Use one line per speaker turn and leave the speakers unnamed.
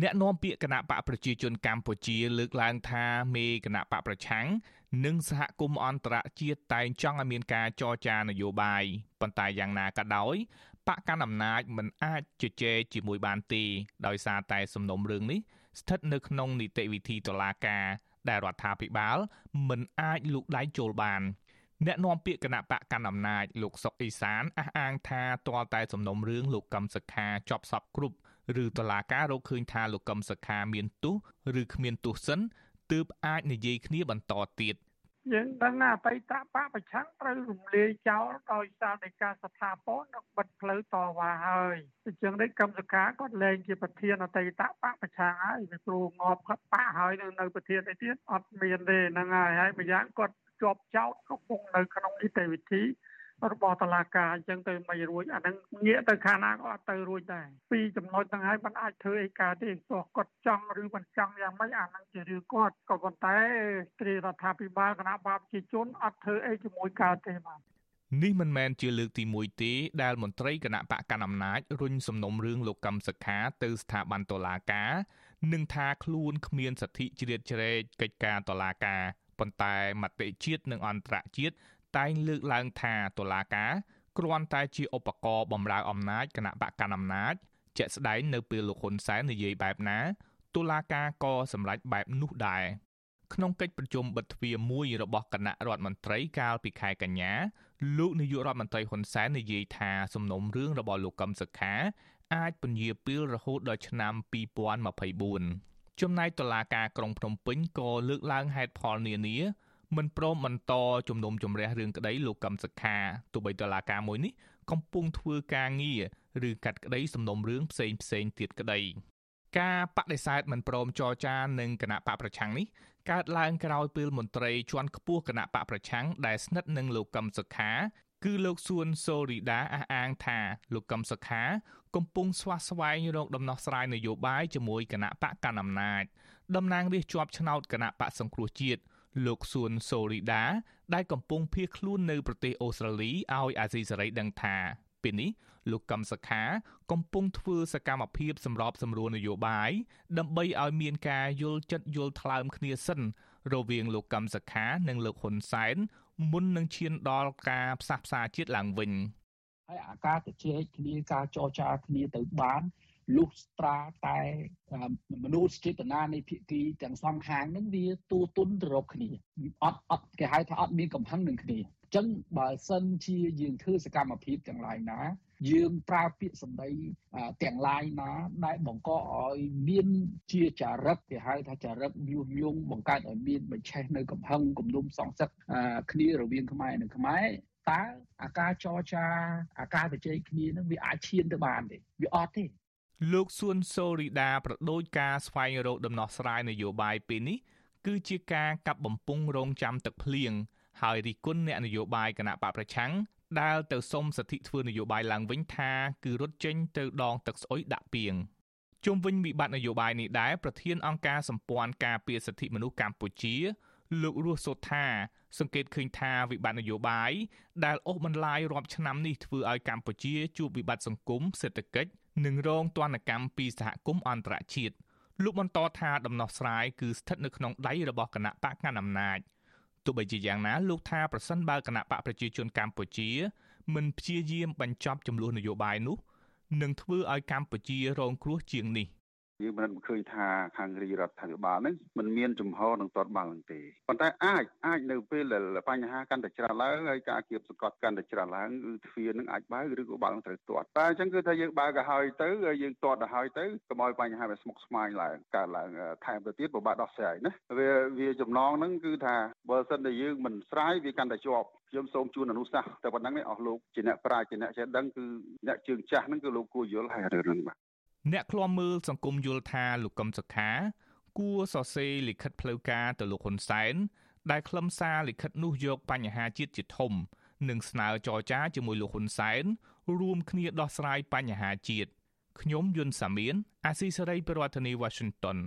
អ្នកនាំពាក្យគណៈបកប្រជាជនកម្ពុជាលើកឡើងថាមេគណៈបកប្រឆាំងនិងសហគមន៍អន្តរជាតិតែងចង់ឲ្យមានការចរចានយោបាយប៉ុន្តែយ៉ាងណាក៏ដោយបកកណ្ដាលអំណាចមិនអាចជជែកជាមួយបានទេដោយសារតែសំណុំរឿងនេះស្ថិតនៅក្នុងនីតិវិធីតុលាការដែលរដ្ឋាភិបាលមិនអាចលូកដៃចូលបានអ្នកនាំពាក្យគណៈបកកណ្ដាលអំណាចលោកសុកអេសានអះអាងថាទាល់តែសំណុំរឿងលោកកឹមសុខាចប់សពគ្រប់ ឬតឡាការរកឃើញថាលោកកឹមសុខាមានទោសឬគ្មានទោសសិនទើបអាចនិយាយគ្នាបន្តទៀត
យើងដឹងថាអតីតបកប្រឆាំងត្រូវរំលាយចោលដោយសារនៃការស្ថាពរនិងបិទផ្លូវតវ៉ាហើយអញ្ចឹងនេះកម្មសខាគាត់លែងជាប្រធានអតីតបកប្រឆាំងហើយវាព្រោះងាប់គាត់បកហើយនៅនៅប្រធានឯទៀតអត់មានទេហ្នឹងហើយហើយម្យ៉ាងគាត់ជាប់ចោតកំពុងនៅក្នុងនីតិវិធី របស់តឡាការអញ្ចឹងទៅមិនរួចអាហ្នឹងងាកទៅខាងណាក៏អត់ទៅរួចដែរពីចំណុចហ្នឹងហើយมันអាចធ្វើអីកើតទេព្រោះគាត់ចង់ឬមិនចង់យ៉ាងម៉េចអាហ្នឹងជារឿងគាត់ក៏ប៉ុន្តែគ្រារដ្ឋាភិបាលគណៈបាប្រជាជនអត់ធ្វើអីជាមួយកើតទេបាទ
នេះមិនមែនជាលើកទី1ទេដែលមន្ត្រីគណៈបកកណ្ដាលអំណាចរុញសំណុំរឿងលោកកឹមសុខាទៅស្ថាប័នតុលាការនិងថាខ្លួនគ្មានសិទ្ធិជ្រៀតជ្រែកកិច្ចការតុលាការប៉ុន្តែមតិជាតិនិងអន្តរជាតិ តែងលើកឡើងថាតុលាការគ្រាន់តែជាឧបករណ៍បំរើអំណាចគណៈបកកណ្ដាលអំណាចជាក់ស្ដែងនៅពេលលោកហ៊ុនសែននិយាយបែបណាតុលាការក៏សម្រេចបែបនោះដែរក្នុងកិច្ចប្រជុំបិទទ្វារមួយរបស់គណៈរដ្ឋមន្ត្រីកាលពីខែកញ្ញាលោកនាយករដ្ឋមន្ត្រីហ៊ុនសែននិយាយថាសំណុំរឿងរបស់លោកកឹមសុខាអាចពន្យាពេលរហូតដល់ឆ្នាំ2024ចំណែកតុលាការក្រុងភ្នំពេញក៏លើកឡើងហេតុផលនានា មិនព្រមបន្តជំនុំជម្រះរឿងក្តីលោកកឹមសុខាទោះបីតុលាការមួយនេះកំពុងធ្វើការងារឬកាត់ក្តីសំណុំរឿងផ្សេងផ្សេងទៀតក្តីការបដិសេធមិនព្រមចរចានឹងគណៈបកប្រឆាំងនេះកើតឡើងក្រោយពេលមន្ត្រីជាន់ខ្ពស់គណៈបកប្រឆាំងដែលស្និទ្ធនឹងលោកកឹមសុខា គឺលោកសួនសូរីដាអះអាងថាលោកកឹមសុខា កំពុងស្វះស្វែងរកដំណោះស្រាយនយោបាយជាមួយគណៈបកកណ្ដាលអំណាចតំណាងរាស្ត្រជាប់ឆ្នោតគណៈបកសង្គ្រោះជាតិ លោកសួនសូរីដាដែលកំពុងភៀសខ្លួននៅប្រទេសអូស្ត្រាលីឲ្យអាស៊ីសេរីដឹងថាពេលនេះលោកកឹមសុខាកំពុងធ្វើសកម្មភាពសម្របសម្រួលនយោបាយដើម្បីឲ្យមានការយល់ចិត្តយល់ថ្លើមគ្នាសិន រវាងលោកកឹមសុខានិងលោកហ៊ុនសែនមុននឹងឈានដល់ការផ្សះផ្សាជាតិឡើងវិញ
ហើយអាការជជែកគ្នាការចរចាគ្នាទៅបាន លុះត្រាតែមនុស្សចេតនានៃភាគីទាំងសងខាងនឹងវាទូទុនទៅរកគ្នាអត់អត់គេហៅថាអត់មានកំហឹងនឹងគ្នាអញ្ចឹងបើសិនជាយើងធ្វើសកម្មភាពទាំងឡាយណាយើងប្រើពាក្យសម្ដីទាំងឡាយណាដែលបង្កឲ្យមានជាចរិតគេហៅថាចរិតញុះញង់បង្កើតឲ្យមានបញ្ឆេះនៅកំហឹងគំនុំសងសឹកគ្នារវាងខ្មែរនិងខ្មែរតើអាការចរចាអាការជជែកគ្នានឹងវាអាចឈានទៅបានទេវាអត់ទេ
លោកសួនសូរីដាប្រដូចការស្វែងរកដំណោះស្រាយនយោបាយពេលនេះគឺជាការកាប់បំពង់រងចាំទឹកភ្លៀងហើយរិះគន់អ្នកនយោបាយគណៈបកប្រឆាំងដែលទៅសុំសិទ្ធិធ្វើនយោបាយឡើងវិញថាគឺរត់ចេញទៅដងទឹកស្អុយដាក់ពីងជុំវិញវិបត្តិនយោបាយនេះដែរប្រធានអង្គការសម្ព័ន្ធការពារសិទ្ធិមនុស្សកម្ពុជា លោករស់សូថាសង្កេតឃើញថាវិបត្តិនយោបាយដែលអូសបន្លាយរាប់ឆ្នាំនេះធ្វើឲ្យកម្ពុជាជួបវិបត្តិសង្គមសេដ្ឋកិច្ច និងរងទណ្ឌកម្មពីសហគមន៍អន្តរជាតិលោកបន្តថាដំណោះស្រាយគឺស្ថិតនៅក្នុងដៃរបស់គណៈបកកណ្ដាលអំណាចទោះបីជាយ៉ាងណាលោកថាប្រសិនបើគណៈបកប្រជាជនកម្ពុជា មិនព្យាយាមបញ្ចប់ចំនួននយោបាយនោះនឹងធ្វើឲ្យកម្ពុជារងគ្រោះជាងនេះ
យើងមិនឃើញថាខាងរាជរដ្ឋាភិបាលហ្នឹងมันមានចំហនឹងទាត់បានទេប៉ុន្តែអាចអាចនៅពេលដែលបញ្ហាកាន់តែច្រើនឡើងហើយការគៀបសង្កត់កាន់តែច្រើនឡើងគឺទ្វារនឹងអាចបើកឬក៏បើកត្រូវទាត់តែអញ្ចឹងគឺថាយើងបើកទៅហើយទៅយើងទាត់ទៅហើយទៅកុំឲ្យបញ្ហាវាស្មុគស្មាញឡើងកើតឡើងថែមទៅទៀតពិបាកដោះស្រាយណាវាវាចំណងហ្នឹងគឺថាបើសិនតែយើងមិនស្រាយវាកាន់តែជាប់ខ្ញុំសូមជូនអនុសាសន៍តែប៉ុណ្ណឹងនេះអស់លោកជាអ្នកប្រាជ្ញជាអ្នកចេះដឹងគឺអ្នកជើងចាស់ហ្នឹងគឺលោកគួរយល់ហើយរឿងហ្នឹងបាទ
អ្នកឃ្លាំមើលសង្គមយល់ថាលោកកឹមសុខា គួរសរសេរលិខិតផ្លូវការទៅលោកហ៊ុនសែនដែលខ្លឹមសារលិខិតនោះយកបញ្ហាជាតិជាធំនិងស្នើចរចាជាមួយលោកហ៊ុនសែនរួមគ្នាដោះស្រាយបញ្ហាជាតិខ្ញុំយុនសាមៀនអាស៊ីសេរីប្រធានាធិបតី Washington